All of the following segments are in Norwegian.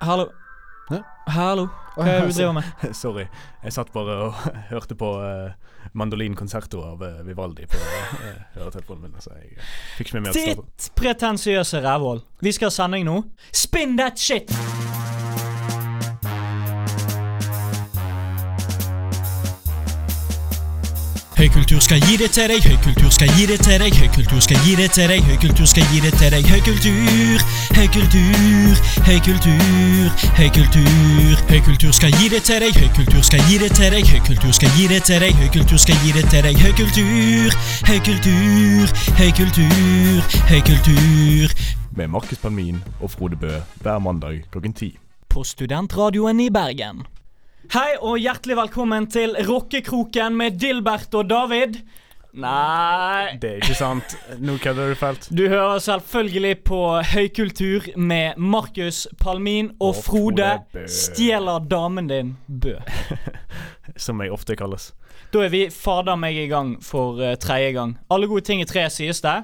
Hallo. Hæ? Hallo. Hva er det du driver med? Sorry. Jeg satt bare og hørte på uh, mandolinkonserto av uh, Vivaldi på uh, høretelefonen min, så jeg uh, fikk ikke med meg. Ditt pretensiøse rævhold. Vi skal ha sending nå. Spin that shit! Høykultur skal gi det til deg, høykultur skal gi det til deg, høykultur skal gi det til deg, høykultur skal gi det til deg, høykultur, høykultur, høykultur, høykultur. Høykultur skal gi det til deg, høykultur skal gi det til deg, høykultur skal gi det til deg, høykultur skal gi det til deg, høykultur, høykultur, høykultur, høykultur. Med Markus Palmin og Frode Bø hver mandag klokken ti. På studentradioen i Bergen. Hei og hjertelig velkommen til Rockekroken med Dilbert og David. Nei Det er ikke sant. Nå kødder du fælt. Du hører selvfølgelig på Høykultur med Markus Palmin og, Og Frode Frode stjeler damen din Bø. Som jeg ofte kalles. Da er vi fader meg i gang for uh, tredje gang. Alle gode ting i tre, sies det.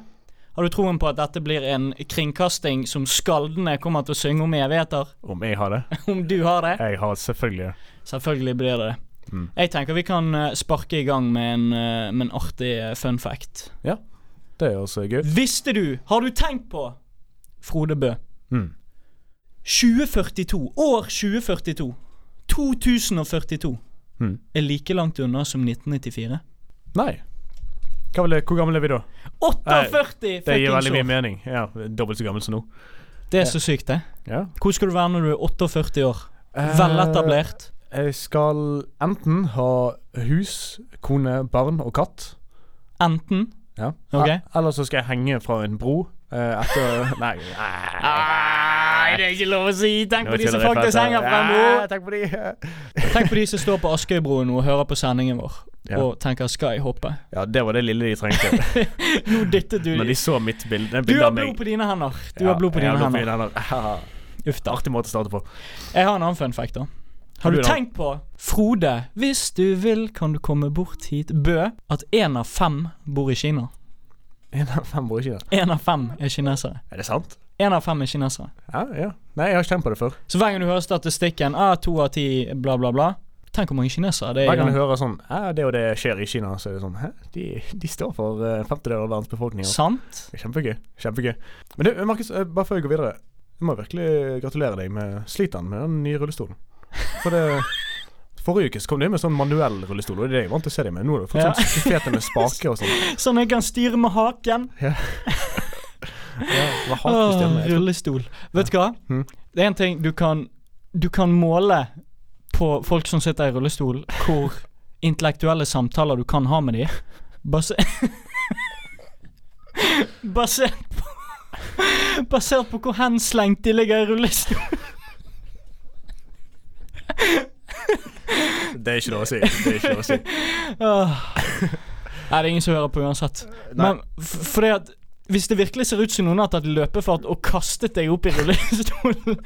Har du troen på at dette blir en kringkasting som skaldene kommer til å synge om i evigheter? Om jeg har det? Om du har det? Jeg har selvfølgelig det. Selvfølgelig blir det det. Mm. Jeg tenker vi kan eh, sparke i gang med en, eh, med en artig eh, fun fact. Ja, Det er også gøy. Visste du, har du tenkt på, Frode Bø, Mm. 2042, år 2042, 2042, Mm. er like langt unna som 1994? Nei. Vil hvor gammel er vi da? 48 Det gir veldig mye mening. Ja, Dobbelt så gammel som nå. Det er så sykt, det. Ja. Hvor skal du være når du er 48 år? Veletablert. Jeg skal enten ha hus, kone, barn og katt. Enten Ja. Ok. E- Eller så skal jeg henge fra en bro eh, etter Nei. Nei, det er ikke lov å si! Tenk på de som faktisk henger fra en bro! Tenk på de. Tenk på de som står på Askøybroen og hører på sendingen vår Ja. og tenker 'skal jeg hoppe'? Ja, det var det lille de trengte. Nå dyttet du Når de så mitt bilde, Du har blod på dine hender. Du Ja, har blod på dine hender. hender. Uff da. Artig måte å starte på. Jeg har en annen fun fact, da. Har du tenkt på, Frode, hvis du vil kan du komme bort hit, Bø, at én av fem bor i Kina? En av fem bor i Kina? Én av fem er kinesere. Er det sant? Én av fem er kinesere. Ja, ja. Nei, jeg har ikke tenkt på det før. Så hver gang du hører statistikken ah, to av ti, bla, bla, bla Tenk hvor mange kinesere det er. Hver gang du hører sånn ja, det og det skjer i Kina, så er det sånn Hæ? De, de står for uh, en femtedel av verdens befolkning. Sant? Kjempegøy. Kjempegøy. Men du, Markus, eh, bare før vi går videre. Jeg må virkelig gratulere deg med sliteren med den nye rullestolen. For det Forrige uke så kom du inn med sånn manuell rullestol, og det er det jeg vant til å se deg med. Nå har du fått Ja. sånn fete med spaker og sånn. Sånn jeg kan styre med haken. Ja, hva Åh, hakestemmer jeg rullestol. Vet du hva? Mhm. Det er en ting du kan Du kan måle på folk som sitter i rullestol, hvor intellektuelle samtaler du kan ha med dem. Base Basert på Basert på hvor henslengt de ligger i rullestol. Det er ikke lov å si. Det er ikke lov å si. Nei, det er ingen som hører på uansett. Nei. Men fordi at hvis det virkelig ser ut som noen har tatt løpefart og kastet deg opp i rullestolen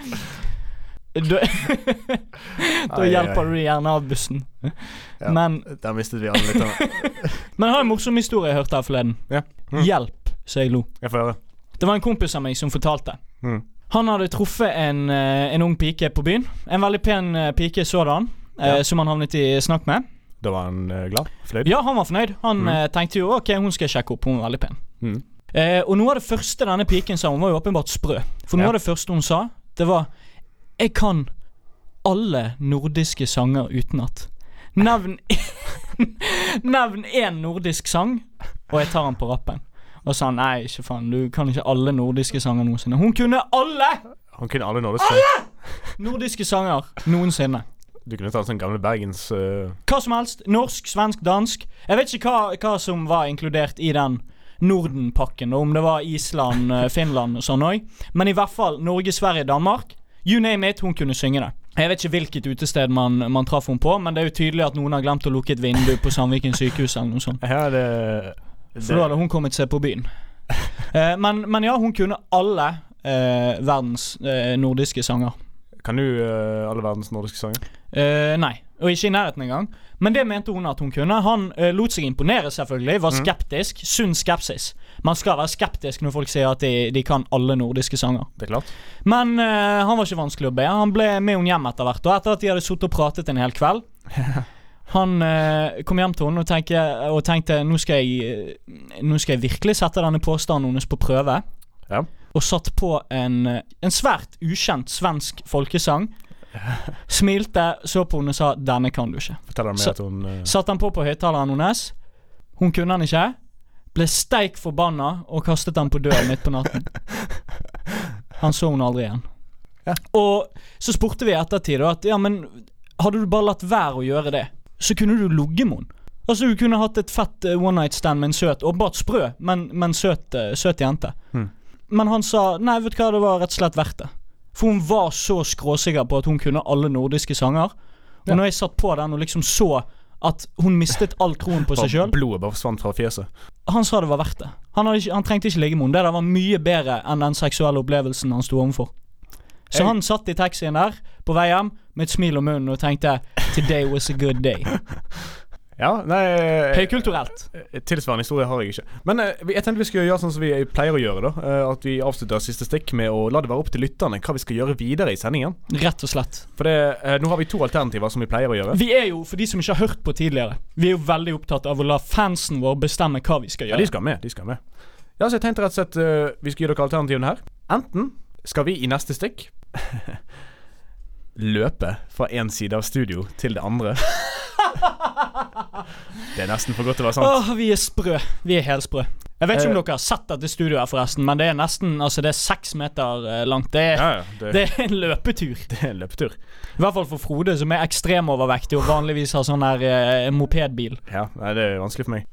Da, da Ai, hjelper ai. du gjerne av bussen. Ja. Men, Der mistet vi alle litt av men jeg har en morsom historie jeg hørte her forleden. Ja. Mm. Hjelp, så jeg lo. Jeg får høre. Det var en kompis av meg som fortalte. Mm. Han hadde truffet en, eh, en ung pike på byen. En veldig pen eh, pike sådan, eh, Ja. som han havnet i snakk med. Da var han glad? Fornøyd? Ja, han var fornøyd. Han Mm. tenkte jo ok, hun skal jeg sjekke opp, hun var veldig pen. Mm. Eh, og noe av det første denne piken sa, hun var jo åpenbart sprø. For noe Ja. av det første hun sa, det var Jeg kan alle nordiske sanger utenat. Nevn Nevn én nordisk sang, og jeg tar den på rappen. Og sa nei, ikke faen, du kan ikke alle nordiske sanger noensinne. Hun kunne alle Han kunne alle nordiske. Alle! nordiske sanger noensinne. Du kunne tatt sånn gamle Bergens eh, Hva som helst. Norsk, svensk, dansk. Jeg vet ikke hva, hva som var inkludert i den Norden-pakken. og Om det var Island, eh, Finland og sånn òg. Men i hvert fall Norge, Sverige, Danmark. You name it, hun kunne synge det. Jeg vet ikke hvilket utested man, man traff henne på, men det er jo tydelig at noen har glemt å lukke et vindu på Sandviken sykehus eller noe sånt. Ja, det, For da hadde hun kommet seg på byen. Eh, men, men ja, hun kunne alle eh, verdens eh, nordiske sanger. Kan du eh, alle verdens nordiske sanger? Eh, nei. Og ikke i nærheten engang. Men det mente hun at hun kunne. Han eh, lot seg imponere, selvfølgelig. Var Mm. skeptisk. Sunn skepsis. Man skal være skeptisk når folk sier at de, de kan alle nordiske sanger. Det er klart. Men han var ikke vanskelig å be. Han ble med henne hjem etter hvert. Og etter at de hadde sittet og pratet en hel kveld Han eh, kom hjem til henne og, tenke, og tenkte nå skal, jeg, eh, nå skal jeg virkelig sette denne påstanden hennes på prøve. Ja. Og satt på en, eh, en svært ukjent svensk folkesang. Smilte, så på henne og sa 'denne kan du ikke'. At hun eh, Satte han på på høyttaleren hennes. Hun kunne den ikke. Ble steik forbanna og kastet den på døren midt på natten. Han så hun aldri igjen. Ja. Og så spurte vi i ettertid at ja, men hadde du bare latt være å gjøre det, så kunne du ligget med henne. Altså Du kunne hatt et fett eh, one night stand med en søt, åpenbart sprø, men, men søt, eh, søt jente. Mm. Men han sa nei, vet du hva, det var rett og slett verdt det. For hun var så skråsikker på at hun kunne alle nordiske sanger. Og Ja. når jeg satt på den og liksom så at hun mistet all troen på seg sjøl Blodet bare forsvant fra fjeset. Han sa det var verdt det. Han, ikke, han trengte ikke ligge med henne. Det der var mye bedre enn den seksuelle opplevelsen han sto overfor. Så Jeg- han satt i taxien der på vei hjem med et smil om munnen og tenkte 'Today was a good day'. Ja, nei eh, Høykulturelt. Tilsvarende historie har jeg ikke. Men eh, jeg tenkte vi skulle gjøre sånn som vi pleier å gjøre. da eh, At vi avslutter siste stikk med å la det være opp til lytterne hva vi skal gjøre videre i sendingen. Rett og slett. For det, eh, nå har vi to alternativer som vi pleier å gjøre. Vi er jo, for de som ikke har hørt på tidligere, vi er jo veldig opptatt av å la fansen vår bestemme hva vi skal gjøre. Ja, de skal med. de skal med Ja, så jeg tenkte rett og slett eh, vi skal gi dere alternativene her. Enten skal vi i neste stikk løpe fra én side av studio til det andre. det er nesten for godt til å være sant. Åh, vi er sprø. Vi er helsprø. Jeg vet ikke om Eh. dere har sett dette studioet her, forresten, men det er nesten Altså, det er seks meter eh, langt. Det er, Ja, ja, det, det er en løpetur. det er en løpetur. I hvert fall for Frode, som er ekstremovervektig og vanligvis har sånn der eh, mopedbil. Ja, nei, det er vanskelig for meg.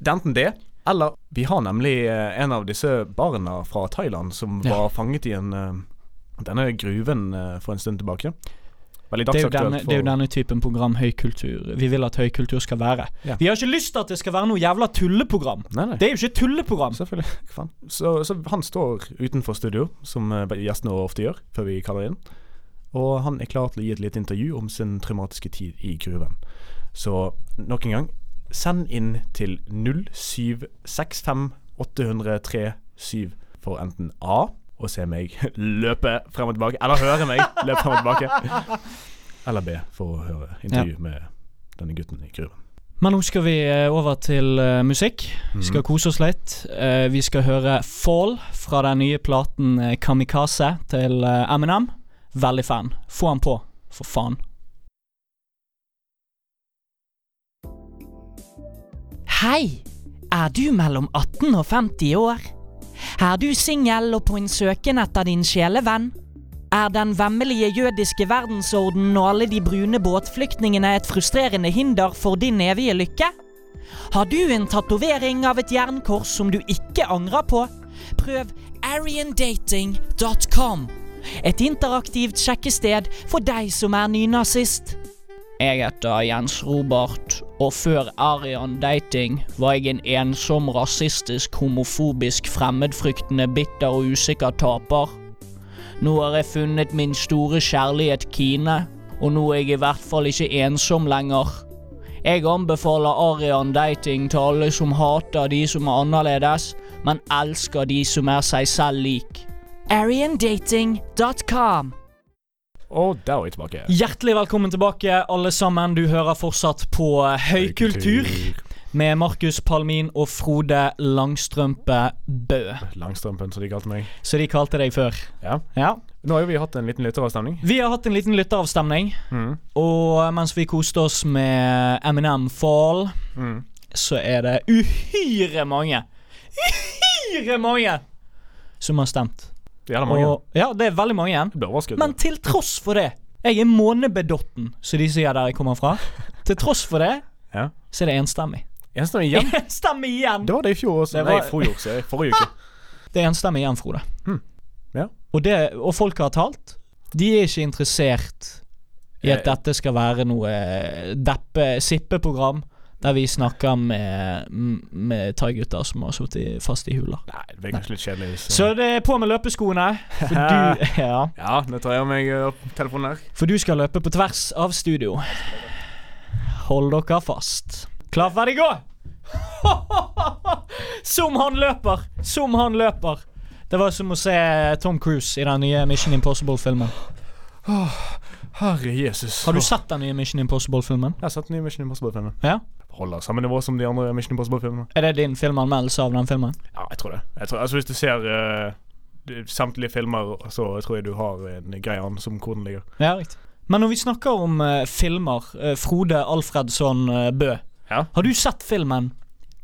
Det er enten det, eller vi har nemlig eh, en av disse barna fra Thailand som Ja. var fanget i en eh, denne gruven eh, for en stund tilbake. Det er, denne, det er jo denne typen program høykultur vi vil at høykultur skal være. Ja. Vi har ikke lyst til at det skal være noe jævla tulleprogram. Nei, nei. Det er jo ikke et tulleprogram. Selvfølgelig. Så, så han står utenfor studio, som eh, gjestene ofte gjør, før vi kaller inn. Og han er klar til å gi et lite intervju om sin traumatiske tid i gruven. Så nok en gang, send inn til 0765 803 for enten A å se meg løpe frem og tilbake, eller høre meg løpe frem og tilbake. Eller be for å høre intervju med denne gutten i kurven. Men nå skal vi eh, over til uh, musikk. Vi skal Mhm. kose oss litt. Uh, vi skal høre Fall fra den nye platen Kamikaze til uh, Eminem. Veldig fan. Få han på, for faen. Hei! Er du mellom 18 og 50 år? Er du singel og på en søken etter din sjelevenn? Er den vemmelige jødiske verdensorden og alle de brune båtflyktningene et frustrerende hinder for din evige lykke? Har du en tatovering av et jernkors som du ikke angrer på? Prøv ariandating.com. Et interaktivt sjekkested for deg som er nynazist. Jeg heter Jens Robert, og før Arian Dating var jeg en ensom, rasistisk, homofobisk, fremmedfryktende, bitter og usikker taper. Nå har jeg funnet min store kjærlighet Kine, og nå er jeg i hvert fall ikke ensom lenger. Jeg anbefaler Arian Dating til alle som hater de som er annerledes, men elsker de som er seg selv lik. Ariandating.com Og der er vi tilbake. Hjertelig velkommen tilbake, alle sammen. Du hører fortsatt på Høykultur med Markus Palmin og Frode Langstrømpe Bø, Langstrømpen, som de kalte meg. Så de kalte deg før. Ja. Ja. Nå har jo vi hatt en liten lytteravstemning. Vi har hatt en liten lytteravstemning, Mm. og mens vi koste oss med Eminem Fall, Mm. så er det uhyre mange Uhyre mange som har stemt. Det gjelder mange. Og, ja, det er veldig mange igjen. Men til tross for det Jeg er månebedotten, som de sier der jeg kommer fra. Til tross for det, Ja. så er det enstemmig. Enstemmig igjen. Enstemmig igjen! Det var det i fjor også. Det Nei, var- forrige også, Forrige uke. Det er enstemmig igjen, Frode. Mm. Ja. Og, det, og folk har talt. De er ikke interessert i at Eh. dette skal være noe eh, deppe, sippeprogram der vi snakker med, med thaigutter som har sittet fast i hula. Nei, det ble kanskje litt kjedelig. Så. Så det er på med løpeskoene. For du, ja, Ja, nå tar jeg av meg opp telefonen her. for du skal løpe på tvers av studio. hold dere fast. Klar, ferdig, gå! som han løper! Som han løper. Det var som å se Tom Cruise i den nye Mission Impossible-filmen. Herre Jesus. Har du sett den nye Mission Impossible-filmen? Jeg har sett den nye Mission Impossible-filmen. Ja? Holder samme nivå som de andre Mission Impossible-filmene. Er det din filmanmeldelse av den filmen? Ja, jeg tror det. Jeg tror, altså Hvis du ser uh, samtlige filmer, så tror jeg du har en grei an som hvor den ligger. Ja, riktig. Men når vi snakker om uh, filmer, uh, Frode Alfredsson Bø. Ja. Har du sett filmen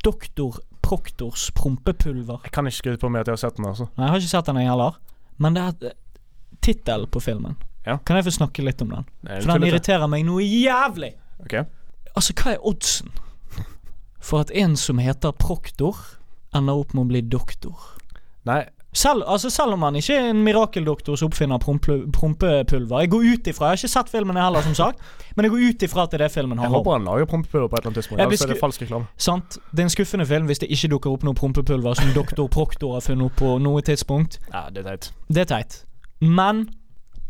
Doktor Proktors prompepulver? Jeg kan ikke skryte på meg at jeg har sett den, altså. Nei, jeg har ikke sett den, jeg heller. Men det er tittel på filmen. Ja. Kan jeg få snakke litt om den? Nei, For den irriterer meg noe jævlig. Ok. Altså, hva er oddsen for at en som heter Proktor, ender opp med å bli doktor? Nei, Selv, altså selv om han ikke er en mirakeldoktor som oppfinner prompepulver. Jeg går ut ifra Jeg har ikke sett filmen heller, som sagt, men jeg går ut ifra at det er det filmen jeg handler om. håper han lager prompepulver på et eller annet tidspunkt. Jeg Ellers er det falsk reklame. Sant? Det er en skuffende film hvis det ikke dukker opp noe prompepulver som doktor Proktor har funnet opp på noe tidspunkt. Ja, det er teit. Det er teit. Men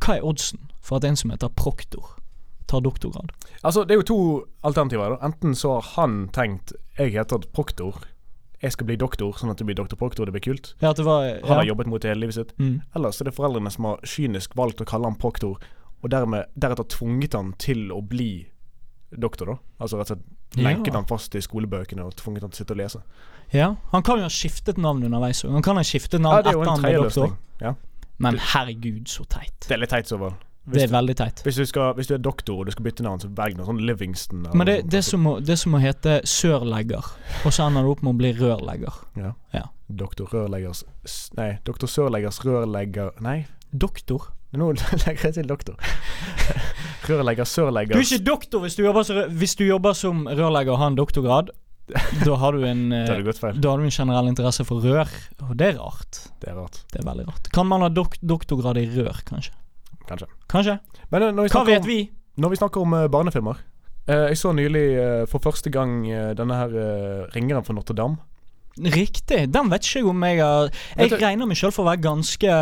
hva er oddsen for at en som heter Proktor, tar doktorgrad? Altså, det er jo to alternativer. da Enten så har han tenkt Jeg heter Proktor. Jeg skal bli doktor, sånn at det blir doktor Proktor. Det blir kult. Ja, det var Han har jobbet mot det hele livet sitt. Mm. Ellers er det foreldrene som har kynisk valgt å kalle han Proktor, og dermed deretter tvunget han til å bli doktor, da. Altså rett og slett Ja. lenket han fast i skolebøkene og tvunget han til å sitte og lese. ja. Han kan jo ha skiftet navn underveis òg. Han kan ha skiftet navn Ja, er etter han ble doktor. Ja. Men herregud, så teit. Det er litt teit, så vel. Det er veldig teit. Hvis du, skal, hvis du er doktor og du skal bytte navn, så velg noe sånn Livingston. Men det, det, som må, det som må hete sørlegger, og så ender du opp med å bli rørlegger. Ja. Ja. Doktor Rørleggers Nei, doktor Sørleggers rørlegger Nei, Doktor? nå legger jeg til doktor. Rørlegger Du er ikke doktor hvis du jobber, som- hvis du jobber som rørlegger og har en doktorgrad. Da har du en eh, du. Da har du en generell interesse for rør, og det er rart. Det er rart. Det er veldig rart. Kan man ha dok doktorgrad i rør, kanskje? Kanskje. Kanskje? Men vi Hva vet om, vi? når vi snakker om uh, barnefilmer eh, Jeg så nylig for første gang denne her Ringeren fra Notre-Dame. Riktig. Den vet ikke jeg om jeg har Jeg regner meg sjøl for å være ganske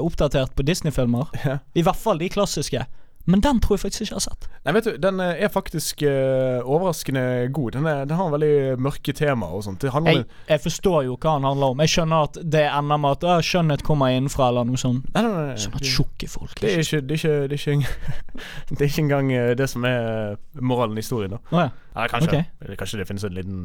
oppdatert på Disney-filmer. Ja. I hvert fall de klassiske. Men den tror jeg faktisk ikke jeg har sett. Nei, vet du, den eh, er faktisk uh, overraskende god. Den, er, den har veldig mørke temaer og sånt. Jeg, jeg forstår jo hva den handler om. Jeg skjønner at det ender med at «Å, skjønnhet kommer innenfra, eller noe sånt. Nei, nei, nei. Sånn at tjukke folk Det er ikke Det er ikke, det er ikke, det er ikke engang det som er moralen i historien. da Oh, ja. Eller kanskje, okay. kanskje det finnes en liten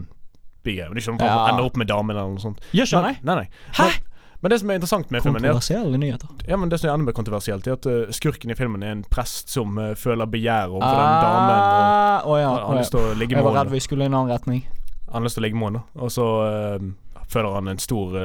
bigreie. Men det er ikke sånn at Ja. ender opp med damen eller noe sånt. Gjør ikke nei, nei, nei. Hæ? Men, men det som er interessant med filmen, er at, nyheter. ja, men det som er enda mer kontroversielt, er at uh, skurken i filmen er en prest som uh, føler begjær overfor den damen. Og Ah, Å ja. han å har ja. lyst til å ligge Jeg var redd vi skulle i en annen retning. Han har lyst til å ligge med henne, og så uh, føler han en stor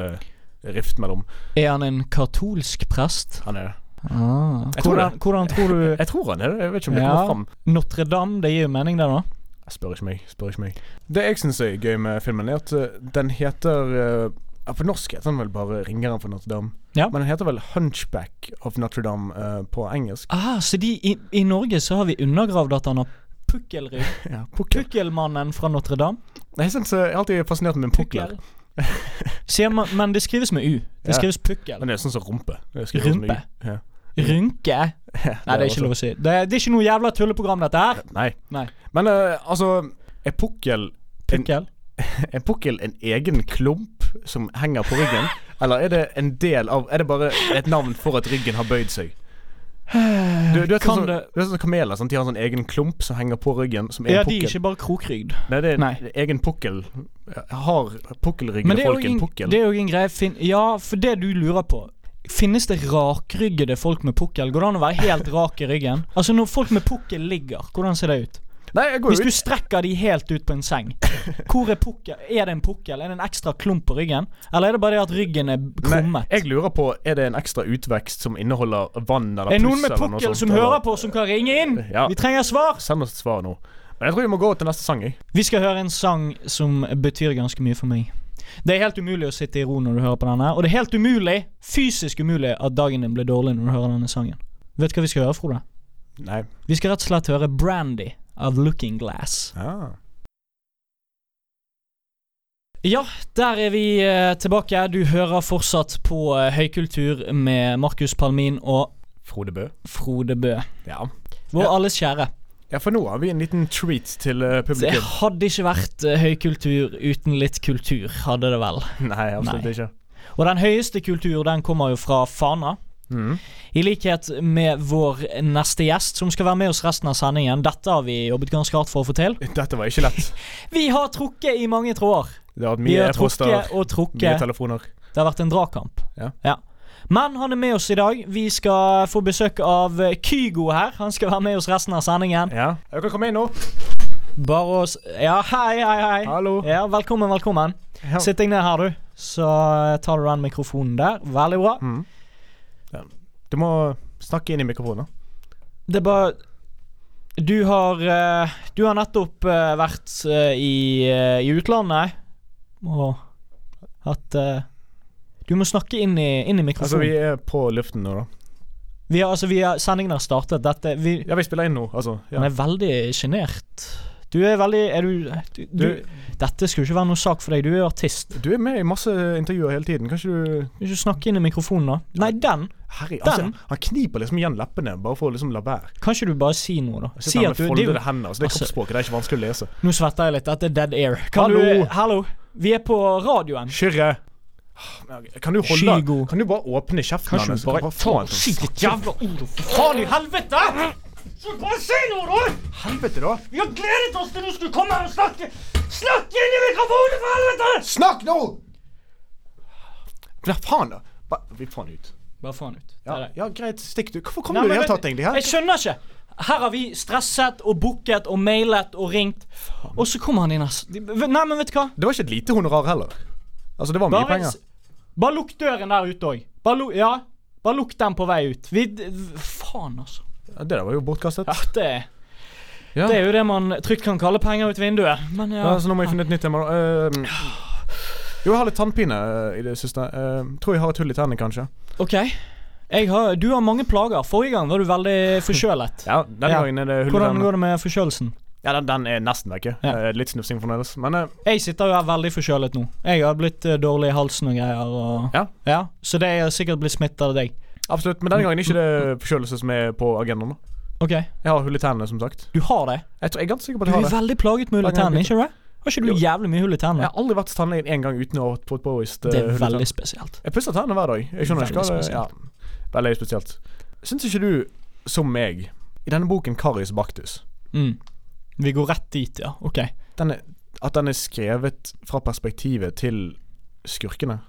rift mellom Er han en katolsk prest? Han er det. Ah. Jeg Hvordan, hvordan tror du Jeg tror han er det. Jeg vet ikke om det Ja. kommer fram. Notre-Dame, det gir jo mening, det, da? Spør ikke meg. Spør ikke meg. Det jeg syns er gøy med filmen, er at den heter ja, For norsk heter han vel bare 'Ringeren fra Notre-Dame'. Ja. Men han heter vel 'Hunchback of Notre-Dame' uh, på engelsk. Ah, så de, i, i Norge så har vi undergravd at han har pukkelrygg. Ja, pukkel. Pukkelmannen fra Notre-Dame. Jeg, synes, eh, jeg er alltid fascinert med pukler. pukkel. man, men det skrives med U. Det Ja. skrives pukkel. Men det er sånn som rumpe. Det sånn Rumpe? Ja. Rynke? Nei, det er ikke lov å si. Det er, det er ikke noe jævla tulleprogram, dette her. Nei. Nei. Men uh, altså Er pukkel en, Pukkel? er pukkel en egen klump som henger på ryggen? Eller er det en del av Er det bare et navn for at ryggen har bøyd seg? Du, du vet sånn, det sånn kameler sånn, De har en sånn egen klump som henger på ryggen, som Ja, de er ikke bare krokrygd. Nei, det er en Nei. egen pukkel. Har pukkelryggede folk en, pukkel? det er jo en greie fin Ja, for det du lurer på Finnes det rakryggede folk med pukkel? Går det an å være helt rak i ryggen? Altså Når folk med pukkel ligger, hvordan ser det ut? Nei, Hvis du strekker de helt ut på en seng, hvor er pukkel? Er det en pukkel? Er det en ekstra klump på ryggen? Eller er det bare det at ryggen er Nei, krummet? jeg lurer på Er det en ekstra utvekst som inneholder vann eller Er det noen med pukkel som eller- hører på, som kan ringe inn? Ja. Vi trenger svar! Send oss et svar nå. Men jeg tror vi må gå til neste sang. Jeg. Vi skal høre en sang som betyr ganske mye for meg. Det er helt umulig å sitte i ro når du hører på denne, og det er helt umulig, fysisk umulig, at dagen din blir dårlig når du hører denne sangen. Vet du hva vi skal høre, Frode? Nei. Vi skal rett og slett høre Brandy av Looking Glass. Ja. Ja, der er vi eh, tilbake. Du hører fortsatt på eh, Høykultur med Markus Palmin og Frode Bø. Frode Bø. Ja. Vår Ja. alles kjære. Ja, for nå har vi en liten treat til eh, Det publikum. hadde ikke vært eh, høykultur uten litt kultur, hadde det vel. Nei, absolutt Nei. ikke. Og den høyeste kultur, den kommer jo fra Fana. Mhm. I likhet med vår neste gjest, som skal være med oss resten av sendingen. Dette har vi jobbet ganske hardt for å få til. Dette var ikke lett. Vi har trukket i mange tråder. Det har vært mye e-poster, mye telefoner. Det har vært en dragkamp. Ja. Men han er med oss i dag. Vi skal få besøk av Kygo her. Han skal være med oss resten av sendingen. Ja. Jeg kan komme inn nå. Bare oss Ja, hei, hei, hei. Hallo. Ja, Velkommen, velkommen. Ja. Sitt deg ned her, du. Så tar du den mikrofonen der. Veldig bra. Mhm. Ja. Du må snakke inn i mikrofonen. Det er bare Du har eh, Du har nettopp eh, vært eh, i, i utlandet og hatt Du må snakke inn i, inn i Altså, vi er på luften nå, da. vi, har, altså, vi har, sendingen har startet. Dette vi, Ja, vi spiller inn nå, altså. Ja. Han er veldig sjenert. Du er veldig Er du, du, du Dette skulle ikke være noe sak for deg. Du er artist. Du er med i masse intervjuer hele tiden. Kan ikke du ikke snakke inn i mikrofonen, da? Nei, den. Herre, altså, Han kniper liksom igjen leppene bare for å liksom la være. Kan ikke du bare si noe, da? Si at du det foldede jo, hender. Altså, det er altså- kroppsspråket. Det er ikke vanskelig å lese. Nå svetter jeg litt. Dette er dead air. Kan Hallo? du Hallo? Vi er på radioen. Kyrre! Kan du holde Skygo. Kan du bare åpne kjeften Kan hans? du bare Hva ta si ditt jævla ord? For faen i helvete! Så bare si noe, da! Helvete, da! Vi har gledet oss til du skulle komme her og snakke! Snakk inn i mikrofonen, for helvete! Snakk nå! Hva faen, da? Bare vi faen ut. Bare faen ut. Ja, det. ja, greit. Stikk, du. Hvorfor kom Nei, du i det men hele vet- tatt, egentlig? her? Jeg skjønner ikke. Her har vi stresset og booket og mailet og ringt, og så kommer han inn her. Nei, men vet du hva? Det var ikke et lite honorar heller. Altså, det var mye Bare, penger. bare lukk døren der ute òg. Bare, ja, bare lukk den på vei ut. Vi Faen, altså. Det der var jo bortkastet. Ja, det, Ja. det er jo det man trygt kan kalle penger ut vinduet. Men ja. Ja, så nå må jeg finne et nytt tema. Eh, jo, jeg har litt tannpine eh, i det siste. Uh, tror jeg har et hull i tennene, kanskje. OK. Har, du har mange plager. Forrige gang var du veldig forkjølet. Ja, denne Ja. gangen er det hull i Hvordan går det med forkjølelsen? Ja, den, den er nesten vekke. Ja. Litt snufsing fremdeles. Men uh, Jeg sitter jo her veldig forkjølet nå. Jeg har blitt dårlig i halsen og greier. Og, Ja. Så det er sikkert blitt smittet av deg. Absolutt. Men denne gangen er ikke det forkjølelse som er på agendaen. nå. OK. Jeg har hull i tennene, som sagt. Du har det? Jeg, tror, jeg er ganske sikker på Du at jeg er har det. veldig plaget med hull i tennene, ikke du det? Har ikke du Jo. jævlig mye hull i Jeg tennene? har aldri vært til tannlegen én gang uten å ha fått påvist eh, Det er hull i tennene. veldig spesielt. Jeg pusser tennene hver dag. Jeg skjønner ikke hva Veldig det ja, Veldig spesielt. Syns ikke du, som meg, i denne boken 'Karius Baktus' Mm. Vi går rett dit, ja. OK. den er, At den er skrevet fra perspektivet til skurkene?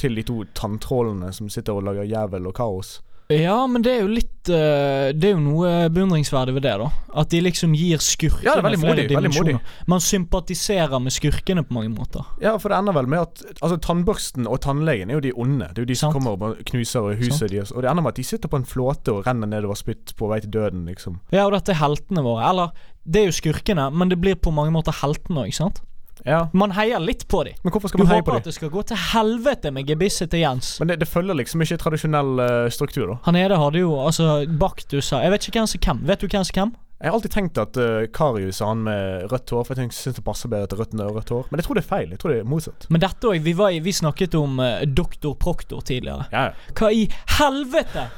Til de to tanntrålene som sitter og lager jævel og kaos? Ja, men det er jo litt eh, Det er jo noe beundringsverdig ved det, da. At de liksom gir skurkene Ja, det er veldig modig, veldig modig. Man sympatiserer med skurkene på mange måter. Ja, for det ender vel med at Altså Tannbørsten og tannlegen er jo de onde. Det er jo de som Sant. kommer og knuser huset deres. Og det ender med at de sitter på en flåte og renner nedover spytt på vei til døden, liksom. Ja, og dette er heltene våre. Eller, det er jo skurkene, men det blir på mange måter heltene òg, ikke sant? Ja, Man heier litt på dem. Men hvorfor skal Du man heie håper på at det skal gå til helvete med gebisset til Jens. Men det, det følger liksom ikke tradisjonell uh, struktur, da. Han nede hadde jo altså Baktuser Jeg vet ikke hvem som hvem. Vet du hvem som hvem? Jeg har alltid tenkt at uh, Karius er han med rødt hår, for jeg syns det passer bedre til rødt enn rødt hår. Men jeg tror det er feil. Jeg tror det er motsatt. Men dette òg. Vi, vi snakket om uh, doktor Proktor tidligere. Ja, ja. Hva i helvete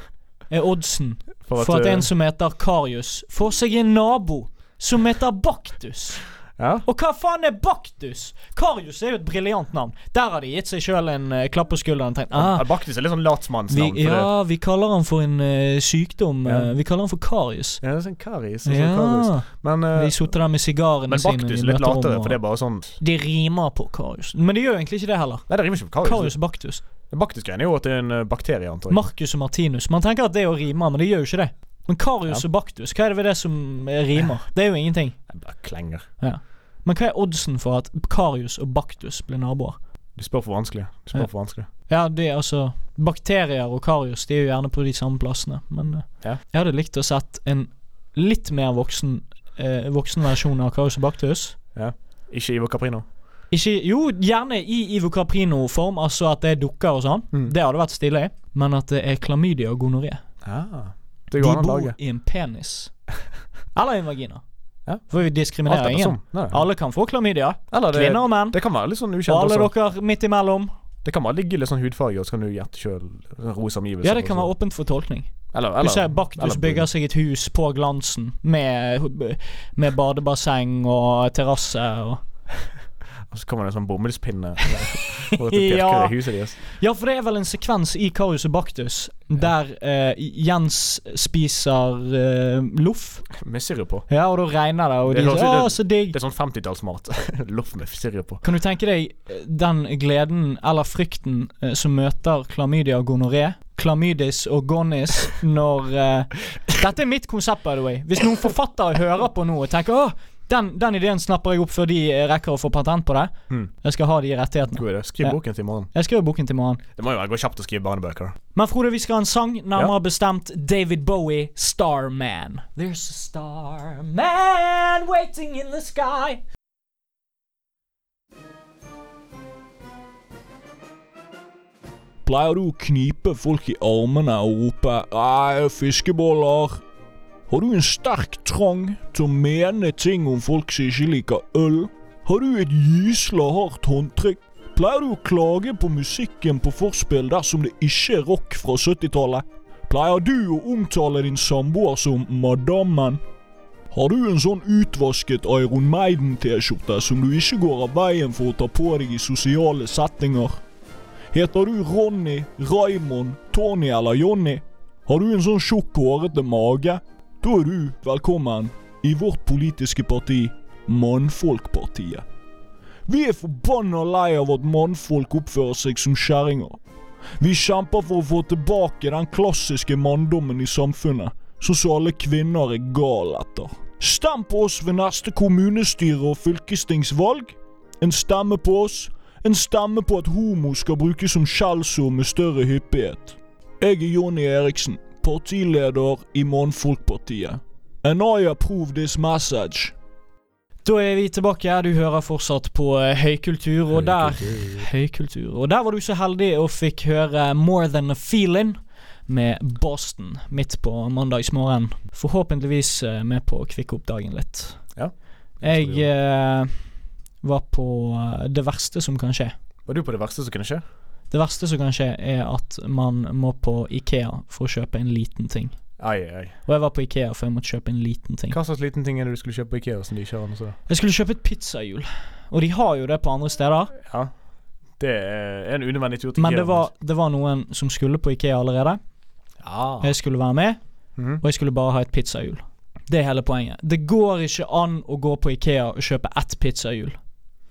er oddsen For for at en som heter Karius, får seg en nabo som heter Baktus? Ja. Og hva faen er Baktus? Karius er jo et briljant navn. Der har de gitt seg sjøl en uh, klapp på skulderen ah. Baktus er litt sånn latsmannsnavn. Vi, Ja, vi kaller han for en uh, sykdom. Ja. Uh, vi kaller han for Karius. Ja, det er sånn Karius. Ja. Men, uh, De sitter der med sigarene men Baktus er litt latere, for det er bare sånn De rimer på Karius. Men de gjør egentlig ikke det heller. Nei, det rimer ikke på Karius. Karius Baktus. Baktus-greien er jo at det er en bakterie, antar jeg. Marcus og Martinus. Man tenker at det er å rime, men det gjør jo ikke det. Men Karius Ja. og Baktus, hva er det ved det som rimer? Det er jo ingenting. Jeg bare klenger. Men hva er oddsen for at Karius og Baktus blir naboer? De spør for vanskelig. De spør Ja. for vanskelig. Ja, det er altså Bakterier og Karius De er jo gjerne på de samme plassene. Men eh, Ja. jeg hadde likt å sett en litt mer voksen eh, Voksen versjon av Karius og Baktus. Ikke Ivo Caprino. Ikke, jo, gjerne i Ivo Caprino-form, altså at det er dukker og sånn. Mm. Det hadde vært stilig. Men at det er klamydia og gonoré. Ah. De bor i en penis. Eller i en vagina. Ja. For vi diskriminerer ingen. Nei. Alle kan få klamydia. Eller det, Kvinner og menn. det kan være litt sånn Og ukjent alle også. dere midt imellom. Det kan bare ligge litt sånn hudfarge, og så kan du gjette sjøl. Rosa omgivelser. Ja, det kan være åpent for tolkning. Eller, Du ser Baktus eller- bygger seg et hus på glansen med, med badebasseng og terrasse og Og så kommer det en sånn bomullspinne Ja. huset deres. Ja, for det er vel en sekvens i Karius og Baktus der eh, Jens spiser eh, loff. Med sirup på. Ja, og da regner det, og Det de sier 'Å, så digg'. Det er sånn 50-tallsmat. Loff med sirup på. Kan du tenke deg eh, den gleden eller frykten eh, som møter klamydia og gonoré? Klamydis og gonis når Dette er mitt konsept, by the way. Hvis noen forfattere hører på nå og tenker 'Å, den, den ideen snapper jeg opp før de eh, rekker å få patent på det', Mm. jeg skal ha de rettighetene. God idé. Skriv boken til i morgen. Jeg skriver boken til morgen. Det må jo gå kjapt å skrive barnebøker. Men Frode, vi skal ha en sang, nærmere Ja. bestemt David Bowie, 'Starman'. There's a starman waiting in the sky. Pleier du å knipe folk i armene og rope 'Nei, fiskeboller'? Har du en sterk trang til å mene ting om folk som ikke liker øl? Har du et gysla hardt håndtrykk? Pleier du å klage på musikken på forspill dersom det ikke er rock fra 70-tallet? Pleier du å omtale din samboer som 'madammen'? Har du en sånn utvasket Iron Maiden-T-skjorte som du ikke går av veien for å ta på deg i sosiale settinger? Heter du Ronny, Raymond, Tony eller Jonny? Har du en sånn tjukk, hårete mage? Da er du velkommen i vårt politiske parti, Mannfolkpartiet. Vi er forbanna lei av at mannfolk oppfører seg som kjerringer. Vi kjemper for å få tilbake den klassiske manndommen i samfunnet, sånn som alle kvinner er gal etter. Stem på oss ved neste kommunestyre- og fylkestingsvalg. En stemme på oss. En stemme på at homo skal brukes som skjellsord med større hyppighet. Jeg er Jonny Eriksen, partileder i Mannfolkpartiet. And I approve this message. Da er vi tilbake. Du hører fortsatt på eh, Høykultur, og der Høykultur. Og der var du så heldig og fikk høre More Than A Feeling med Boston midt på mandagsmorgen. Forhåpentligvis eh, med på å kvikke opp dagen litt. Ja. Jeg eh, var på eh, det verste som kan skje. Var du på det verste som kunne skje? Det verste som kan skje, er at man må på Ikea for å kjøpe en liten ting. Ai, ai. Og jeg var på Ikea for jeg måtte kjøpe en liten ting. Hva slags liten ting er det du skulle kjøpe på Ikea som de ikke har noe sånt? Jeg skulle kjøpe et pizzahjul, og de har jo det på andre steder. Ja. Det er en unødvendig tur til Men Ikea. det var, det var noen som skulle på Ikea allerede. Ja. Jeg skulle være med, mm. og jeg skulle bare ha et pizzahjul. Det er hele poenget. Det går ikke an å gå på Ikea og kjøpe ett pizzahjul.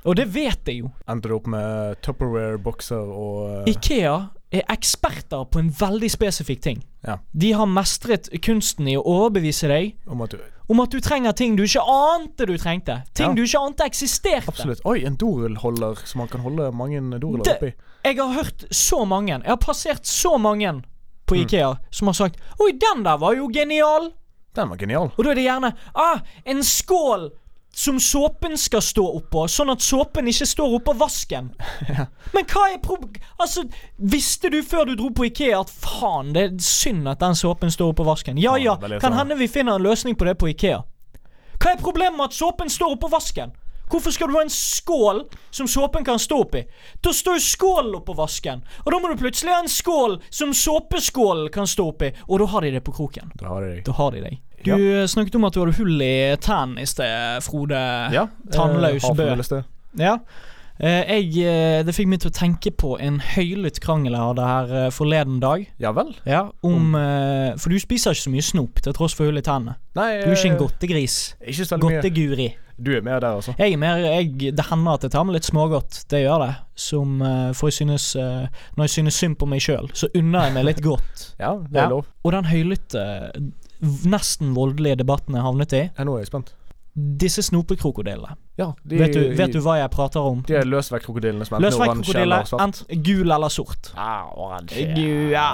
Og det vet jeg jo. Endte du opp med Tupperware-bokser og eh, Ikea er eksperter på en veldig spesifikk ting. Ja. De har mestret kunsten i å overbevise deg om at du om at du trenger ting du ikke ante du trengte. Ting Ja. du ikke ante eksisterte. Absolutt. Oi, en dorullholder som man kan holde mange doruller oppi. Jeg har hørt så mange, jeg har passert så mange på Mm. Ikea som har sagt 'Oi, den der var jo genial'. Den var genial. Og da er det gjerne ah, en skål som såpen skal stå oppå, sånn at såpen ikke står oppå vasken. Men hva er prob... Altså, visste du før du dro på Ikea at faen, det er synd at den såpen står oppå vasken? Ja Ja, ja, kan sånn. hende vi finner en løsning på det på Ikea. Hva er problemet med at såpen står oppå vasken? Hvorfor skal du ha en skål som såpen kan stå oppi? Da står jo skålen oppå vasken, og da må du plutselig ha en skål som såpeskålen kan stå oppi, og da har de det på kroken. Da har de deg. Da har de deg. Du Ja. eh, snakket om at du hadde hull i tennene i sted, Frode. Ja. Tannløs eh, bø. det. Ja. Eh, jeg, det fikk meg til å tenke på en høylytt krangel jeg hadde her forleden dag. Ja vel? Ja, om eh, For du spiser ikke så mye snop til tross for hull i tennene. Nei, Du er ikke en godtegris. Ikke så mye. Godteguri. Du er med der, altså. Jeg er mer jeg, Det hender at jeg tar med litt smågodt. Det gjør det. Som For jeg synes Når jeg synes synd på meg sjøl, så unner jeg meg litt godt. Ja, det er lov. Og den høylytte, nesten voldelige debatten jeg havnet i, Ja, nå er jeg spent. disse snopekrokodillene. Ja, de, Vet, du, vet du hva jeg prater om? De er løsvektkrokodillene som enten er oransje eller svart. enten gul eller sort. Ja, oransje. Gul, ja,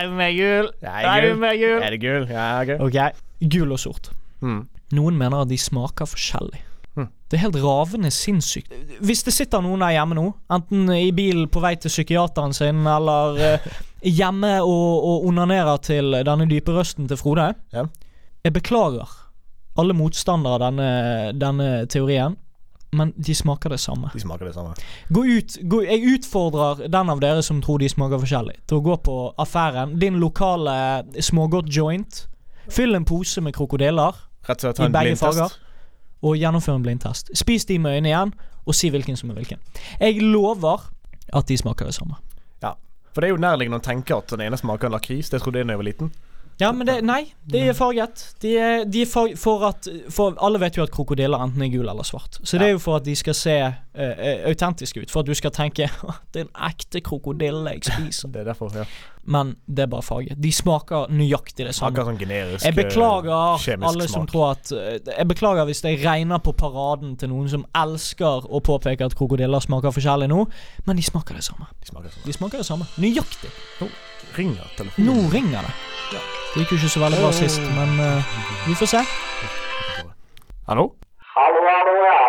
er du med gul? Er du med gul? Er det gul? Ja, ok. Ok, gul og sort. Mm. Noen mener at de smaker forskjellig. Hm. Det er helt ravende sinnssykt. Hvis det sitter noen der hjemme nå, enten i bilen på vei til psykiateren sin, eller eh, hjemme og, og onanerer til denne dype røsten til Frode Ja. Jeg beklager alle motstandere av denne, denne teorien, men de smaker det samme. De smaker det samme. Gå ut, gå, jeg utfordrer den av dere som tror de smaker forskjellig, til å gå på affæren. Din lokale smågodt-joint. Fyll en pose med krokodiller, Rett og slett ta en blindtest. Og gjennomfør en blindtest. Spis de med øynene igjen, og si hvilken som er hvilken. Jeg lover at de smaker det samme. Ja, For det er jo nærliggende å tenke at den ene smaker lakris. Det trodde jeg da jeg var liten. Ja, men det, nei, de er farget. De er, de er farget for at For alle vet jo at krokodiller enten er gul eller svart. Så det er jo for at de skal se uh, autentiske ut. For at du skal tenke det er en ekte krokodille jeg spiser. Det er derfor, ja. Men det er bare farget. De smaker nøyaktig det samme. Sånn generisk Jeg beklager eh, kjemisk alle som smak. tror at eh, Jeg beklager hvis jeg regner på paraden til noen som elsker å påpeke at krokodiller smaker forskjellig nå, men de smaker det samme. De smaker det samme. De smaker det samme. Nøyaktig. Nå Ringer telefonen. Nå ringer det. Det gikk jo ikke så veldig bra sist, men uh, vi får se. Hallo? Hallo, hallo, ja.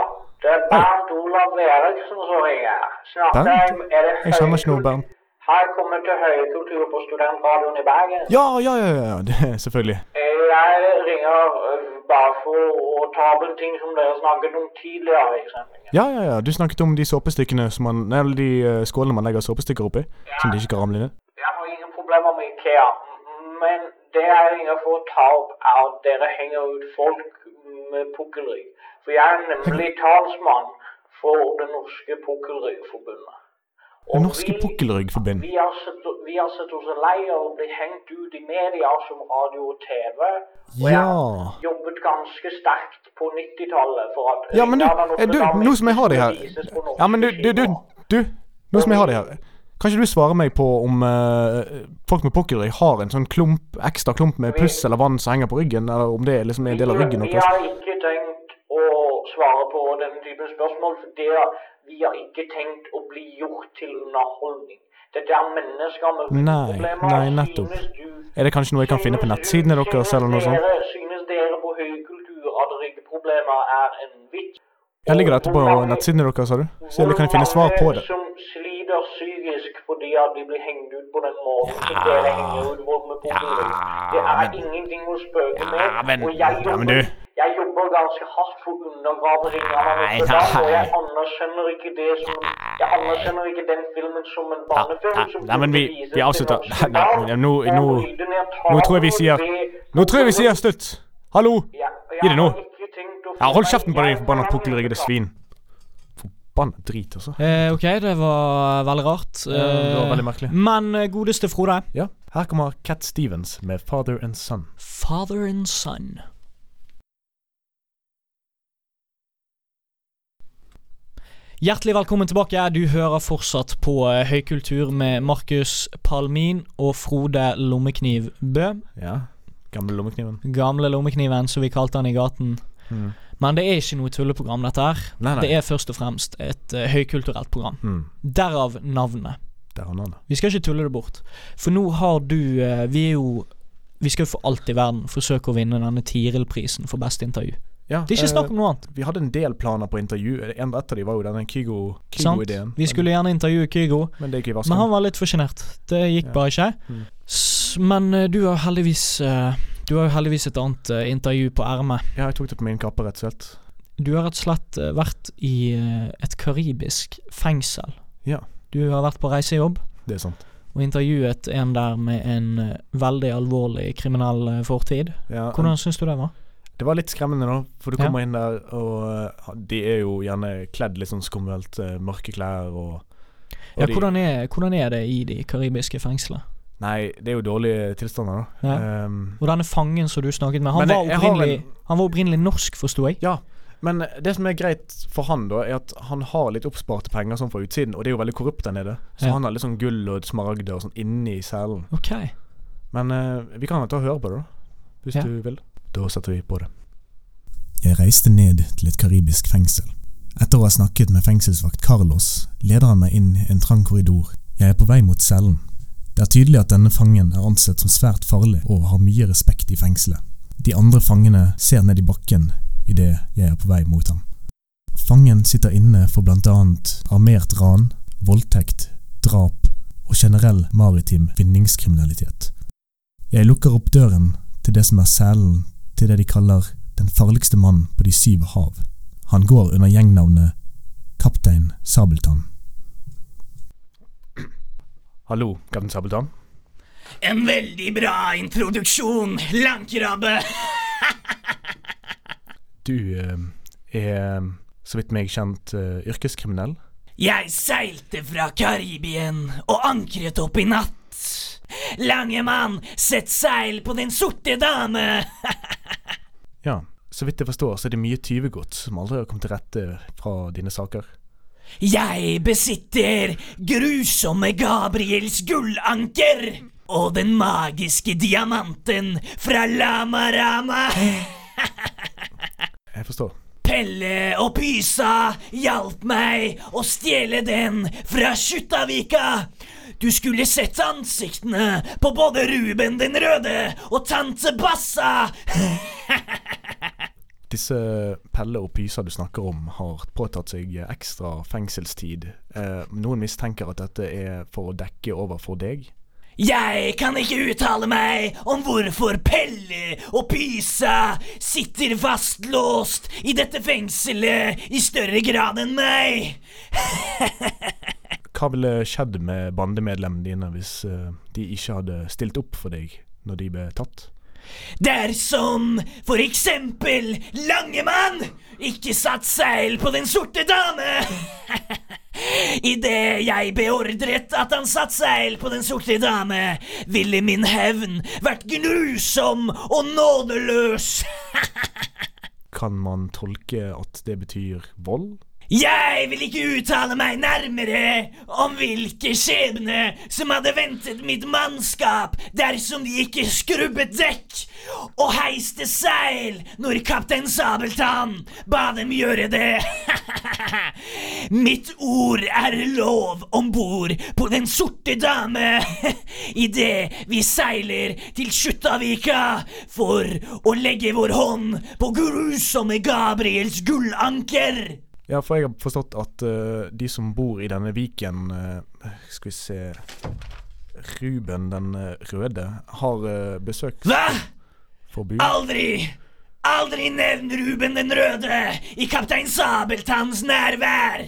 Det er Bernt Olav Eriksen som ringer. Snakker Bernt? jeg- er det Jeg kjenner ikke noe Bernt. Har jeg kommet til høykultur på studentradioen i Bergen? Ja, ja, ja, ja, ja. Det er selvfølgelig. Eh, Jeg ringer øh, bare for å ta opp en ting som dere snakket om tidligere i sendingen. Ja, ja, ja. Du snakket om de såpestykkene som man Nei, eller de eh, skålene man legger såpestykker oppi. Som de ikke kan ramle ned. Jeg har ingen problemer med IKEA, men det jeg ringer for å ta opp, er at dere henger ut folk med pukkelrygg. For jeg er nemlig talsmann for det norske pukkelryggforbundet. Det norske pukkelryggforbund. Vi vi har sett oss lei av å bli hengt ut i media som radio og TV. Og jeg Ja. har jobbet ganske sterkt på 90-tallet for at Ja, men du, eh, du, nå som jeg har deg her Ja, men du, du, du, du Nå som jeg har deg her Kan ikke du svare meg på om uh, folk med pukkelrygg har en sånn klump, ekstra klump med puss eller vann som henger på ryggen, eller om det liksom er en del av ryggen Vi deres? har ikke tenkt å svare på denne typen spørsmål, for det, vi har ikke tenkt å bli gjort til underholdning. Dette er mennesker med Nei, problemer. nei, nettopp. Er det kanskje noe jeg kan finne på nettsidene deres, eller noe sånt? Synes dere på høykultur at ryggproblemer er en vits? Jeg ligger dette på nettsidene deres, sa du? Så eller kan jeg finne svar på det? Som sliter psykisk fordi at de blir hengt ut på den måten så dere henger ut med ja, Det er ingenting å spøke med. men- og jeg ja, men du- jobber ganske hardt for undergravering av Notre-Dame, og jeg anerkjenner ikke det som Jeg anerkjenner ikke den filmen som en barnefilm nei, som nei, men vi- vi avslutter. Nei, nei, nå- nå- nå tror jeg vi sier- Nå tror jeg vi sier slutt! Hallo! Gi det nå. Ja, hold kjeften på deg, forbanna pukkelryggede svin. Forbanna drit, altså. Eh, ok, det var veldig rart. Eh, det var Eh, veldig merkelig. Men eh, godeste Frode. Ja, her kommer Cat Stevens med 'Father and Son'. Father and son. Hjertelig velkommen tilbake. Du hører fortsatt på eh, Høykultur med Markus Palmin og Frode Lommekniv Bø. Ja. Gamle lommekniven. Gamle lommekniven, som vi kalte han i gaten. Mm. Men det er ikke noe tulleprogram, dette her. Nei, nei. Det er først og fremst et uh, høykulturelt program. Mm. Derav navnet. Derav navnet. Vi skal ikke tulle det bort. For nå har du uh, Vi er jo Vi skal jo for alt i verden forsøke å vinne denne Tiril-prisen for beste intervju. Ja, Det er ikke snakk eh, om noe annet. Vi hadde en del planer på intervju. En av de var jo denne Kygo-ideen. Vi skulle gjerne intervjue Kygo, Men men han var litt for sjenert. Det gikk Ja. bare ikke. Mm. Men eh, du har heldigvis eh, Du har jo heldigvis et annet eh, intervju på ermet. Ja, jeg tok det på min kappe, rett og slett. Du har rett og slett eh, vært i eh, et karibisk fengsel. Ja. Du har vært på reisejobb Det er sant. og intervjuet en der med en eh, veldig alvorlig kriminell eh, fortid. Ja, Hvordan syns du det var? Det var litt skremmende, da. For du Ja. kommer inn der, og eh, de er jo gjerne kledd litt sånn skummelt. eh, mørke klær og, og Ja, hvordan er, hvordan er det i de karibiske fengslene? Nei, det er jo dårlige tilstander, da. Ja. Um, Og denne fangen som du snakket med, han, var, jeg- opprinnelig, en- han var opprinnelig norsk, forsto jeg? ja. Men det som er greit for han, da, er at han har litt oppsparte penger sånn fra utsiden, og det er jo veldig korrupt der nede. Så Ja. han har litt sånn gull og smaragder og sånn inni selen. Ok. Men uh, vi kan ta og høre på det, da. Hvis Ja. du vil. Da setter vi på det. Jeg reiste ned til et karibisk fengsel. Etter å ha snakket med fengselsvakt Carlos, leder han meg inn en trang korridor. Jeg er på vei mot cellen. Det er tydelig at denne fangen er ansett som svært farlig og har mye respekt i fengselet. De andre fangene ser ned i bakken idet jeg er på vei mot ham. Fangen sitter inne for blant armert ran, voldtekt, drap og generell maritim vinningskriminalitet. Jeg lukker opp døren til det som er cellen til det de kaller den farligste mannen på de syv hav. Han går under gjengnavnet Kaptein Sabeltann. Hallo, Kaptein Sabeltann. En veldig bra introduksjon, landkrabbe. Du eh, er, så vidt meg kjent, eh, yrkeskriminell. Jeg seilte fra Karibien og ankret opp i natt. Lange mann, sett seil på din sorte dame. Ja, så vidt jeg forstår, så er det mye tyvegods som aldri har kommet til rette fra dine saker. Jeg besitter grusomme Gabriels gullanker og den magiske diamanten fra Lama Rama. Jeg forstår. Pelle og Pysa hjalp meg å stjele den fra Skjuttavika. Du skulle sett ansiktene på både Ruben den røde og tante Bassa. Disse Pelle og Pysa du snakker om, har påtatt seg ekstra fengselstid. Eh, noen mistenker at dette er for å dekke over for deg. Jeg kan ikke uttale meg om hvorfor Pelle og Pysa sitter fastlåst i dette fengselet i større grad enn meg. Hva ville skjedd med bandemedlemmene dine hvis eh, de ikke hadde stilt opp for deg når de ble tatt? Dersom for eksempel Langemann ikke satt seil på Den sorte dame. Idet jeg beordret at han satt seil på Den sorte dame, ville min hevn vært grusom og nådeløs. Kan man tolke at det betyr vold? Jeg vil ikke uttale meg nærmere om hvilke skjebne som hadde ventet mitt mannskap dersom de ikke skrubbet dekk og heiste seil når kaptein Sabeltann ba dem gjøre det. mitt ord er lov om bord på Den sorte dame idet vi seiler til Skjuttavika for å legge vår hånd på grusomme Gabriels gullanker. Ja, for jeg har forstått at uh, de som bor i denne viken uh, Skal vi se Ruben den eh, røde har uh, besøkt Hva? forbud. Aldri! Aldri nevn Ruben den røde i kaptein Sabeltanns nærvær!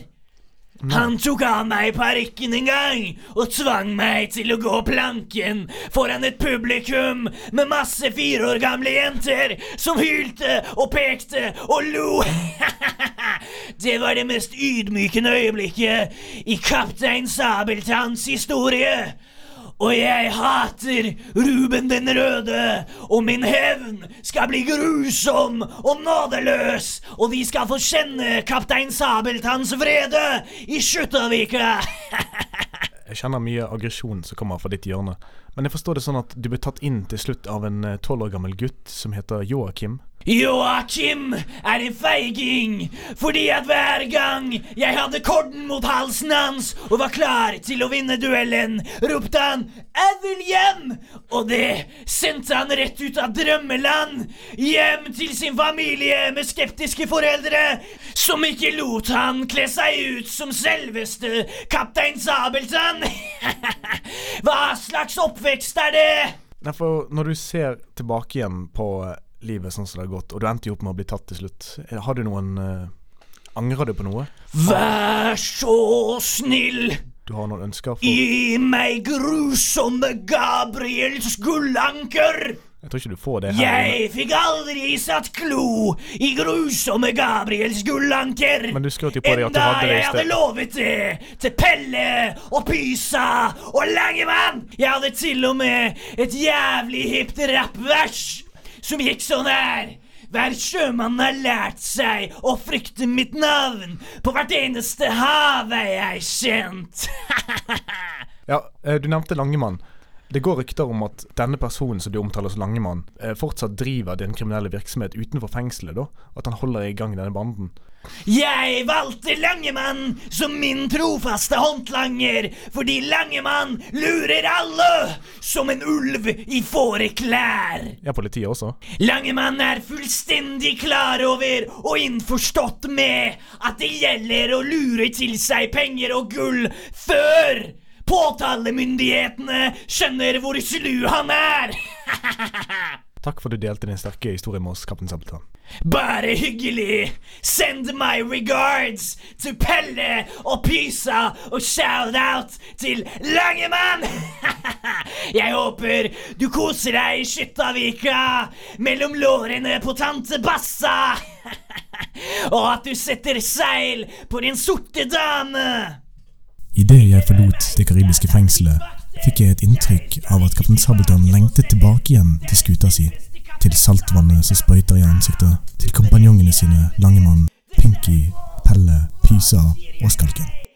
Han tok av meg parykken en gang og tvang meg til å gå planken foran et publikum med masse fire år gamle jenter som hylte og pekte og lo. Det var det mest ydmykende øyeblikket i kaptein Sabeltanns historie. Og jeg hater Ruben den røde, og min hevn skal bli grusom og nådeløs, og de skal få kjenne kaptein Sabeltanns vrede i Skjuttaviga. Jeg kjenner mye aggresjon som kommer fra ditt hjørne. Men jeg forstår det sånn at du ble tatt inn til slutt av en eh, tolv år gammel gutt som heter Joakim. Joakim er en feiging, fordi at hver gang jeg hadde korden mot halsen hans og var klar til å vinne duellen, ropte han 'Jeg vil hjem!' Og det sendte han rett ut av drømmeland, hjem til sin familie med skeptiske foreldre som ikke lot han kle seg ut som selveste kaptein Sabeltann. Hva slags oppvekst er det? Derfor, når du ser tilbake igjen på livet sånn som det har gått, og du endte jo opp med å bli tatt til slutt, har du noen eh, Angrer du på noe? Vær så snill! Du har noen ønsker for Gi meg grusomme Gabriels gullanker! Jeg tror ikke du får det her. Jeg fikk aldri satt klo i grusomme Gabriels gullanker! Men du skrøt jo på deg at du hadde det i sted. jeg hadde lovet det til Pelle og Pysa og Langemann! Jeg hadde til og med et jævlig hipt rappvers som gikk sånn her. Hver sjømann har lært seg å frykte mitt navn. På hvert eneste hav er jeg kjent. Ja, eh, du nevnte Langemann. Det går rykter om at denne personen som du omtaler som Langemann, eh, fortsatt driver den kriminelle virksomhet utenfor fengselet, da? At han holder i gang denne banden? Jeg valgte Langemann som min trofaste håndlanger fordi Langemann lurer alle som en ulv i fåreklær. Ja, politiet også? Langemann er fullstendig klar over og innforstått med at det gjelder å lure til seg penger og gull før påtalemyndighetene skjønner hvor slu han er. Takk for at du delte din sterke historie med oss, kaptein Sabeltann. Bare hyggelig! Send my regards til Pelle og Pysa, og shout-out til Langemann! Jeg håper du koser deg i Skyttavika mellom lårene på tante Bassa! Og at du setter seil på din sorte dame! Idet jeg forlot det karibiske fengselet, fikk jeg et inntrykk av at kaptein Sabeltann lengtet tilbake igjen til skuta si. Til saltvannet som sprøyter i ansiktet. Til kompanjongene sine Langemann, Pinky, Pelle, Pysa og Skalken.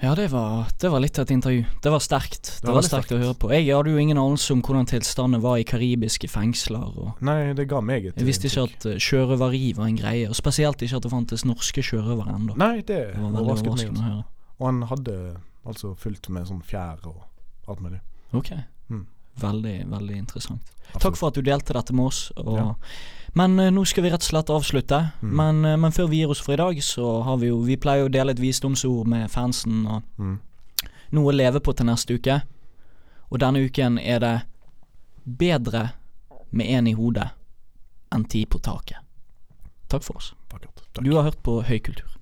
Ja. Det var, det var litt av et intervju. Det var sterkt. Det, var var veldig sterkt å høre på. Jeg hadde jo ingen anelse om hvordan tilstanden var i karibiske fengsler. Nei, det ga meg et Jeg visste ikke at eh, sjørøveri var en greie, og spesielt ikke at det fantes norske sjørøvere ennå. Nei, det Det var overrasket meg. å høre. Og han hadde altså fulgt med sånn fjær og alt mulig. Ok. Mm. Veldig, veldig interessant. Absolutt. Takk for at du delte dette med oss. Og, Ja. Men eh, nå skal vi rett og slett avslutte. Mm. Men, eh, men før vi gir oss for i dag, så har vi jo Vi pleier jo å dele et visdomsord med fansen og Mm. noe å leve på til neste uke. Og denne uken er det bedre med én i hodet enn ti på taket. Takk for oss. Takk. Du har hørt på Høykultur.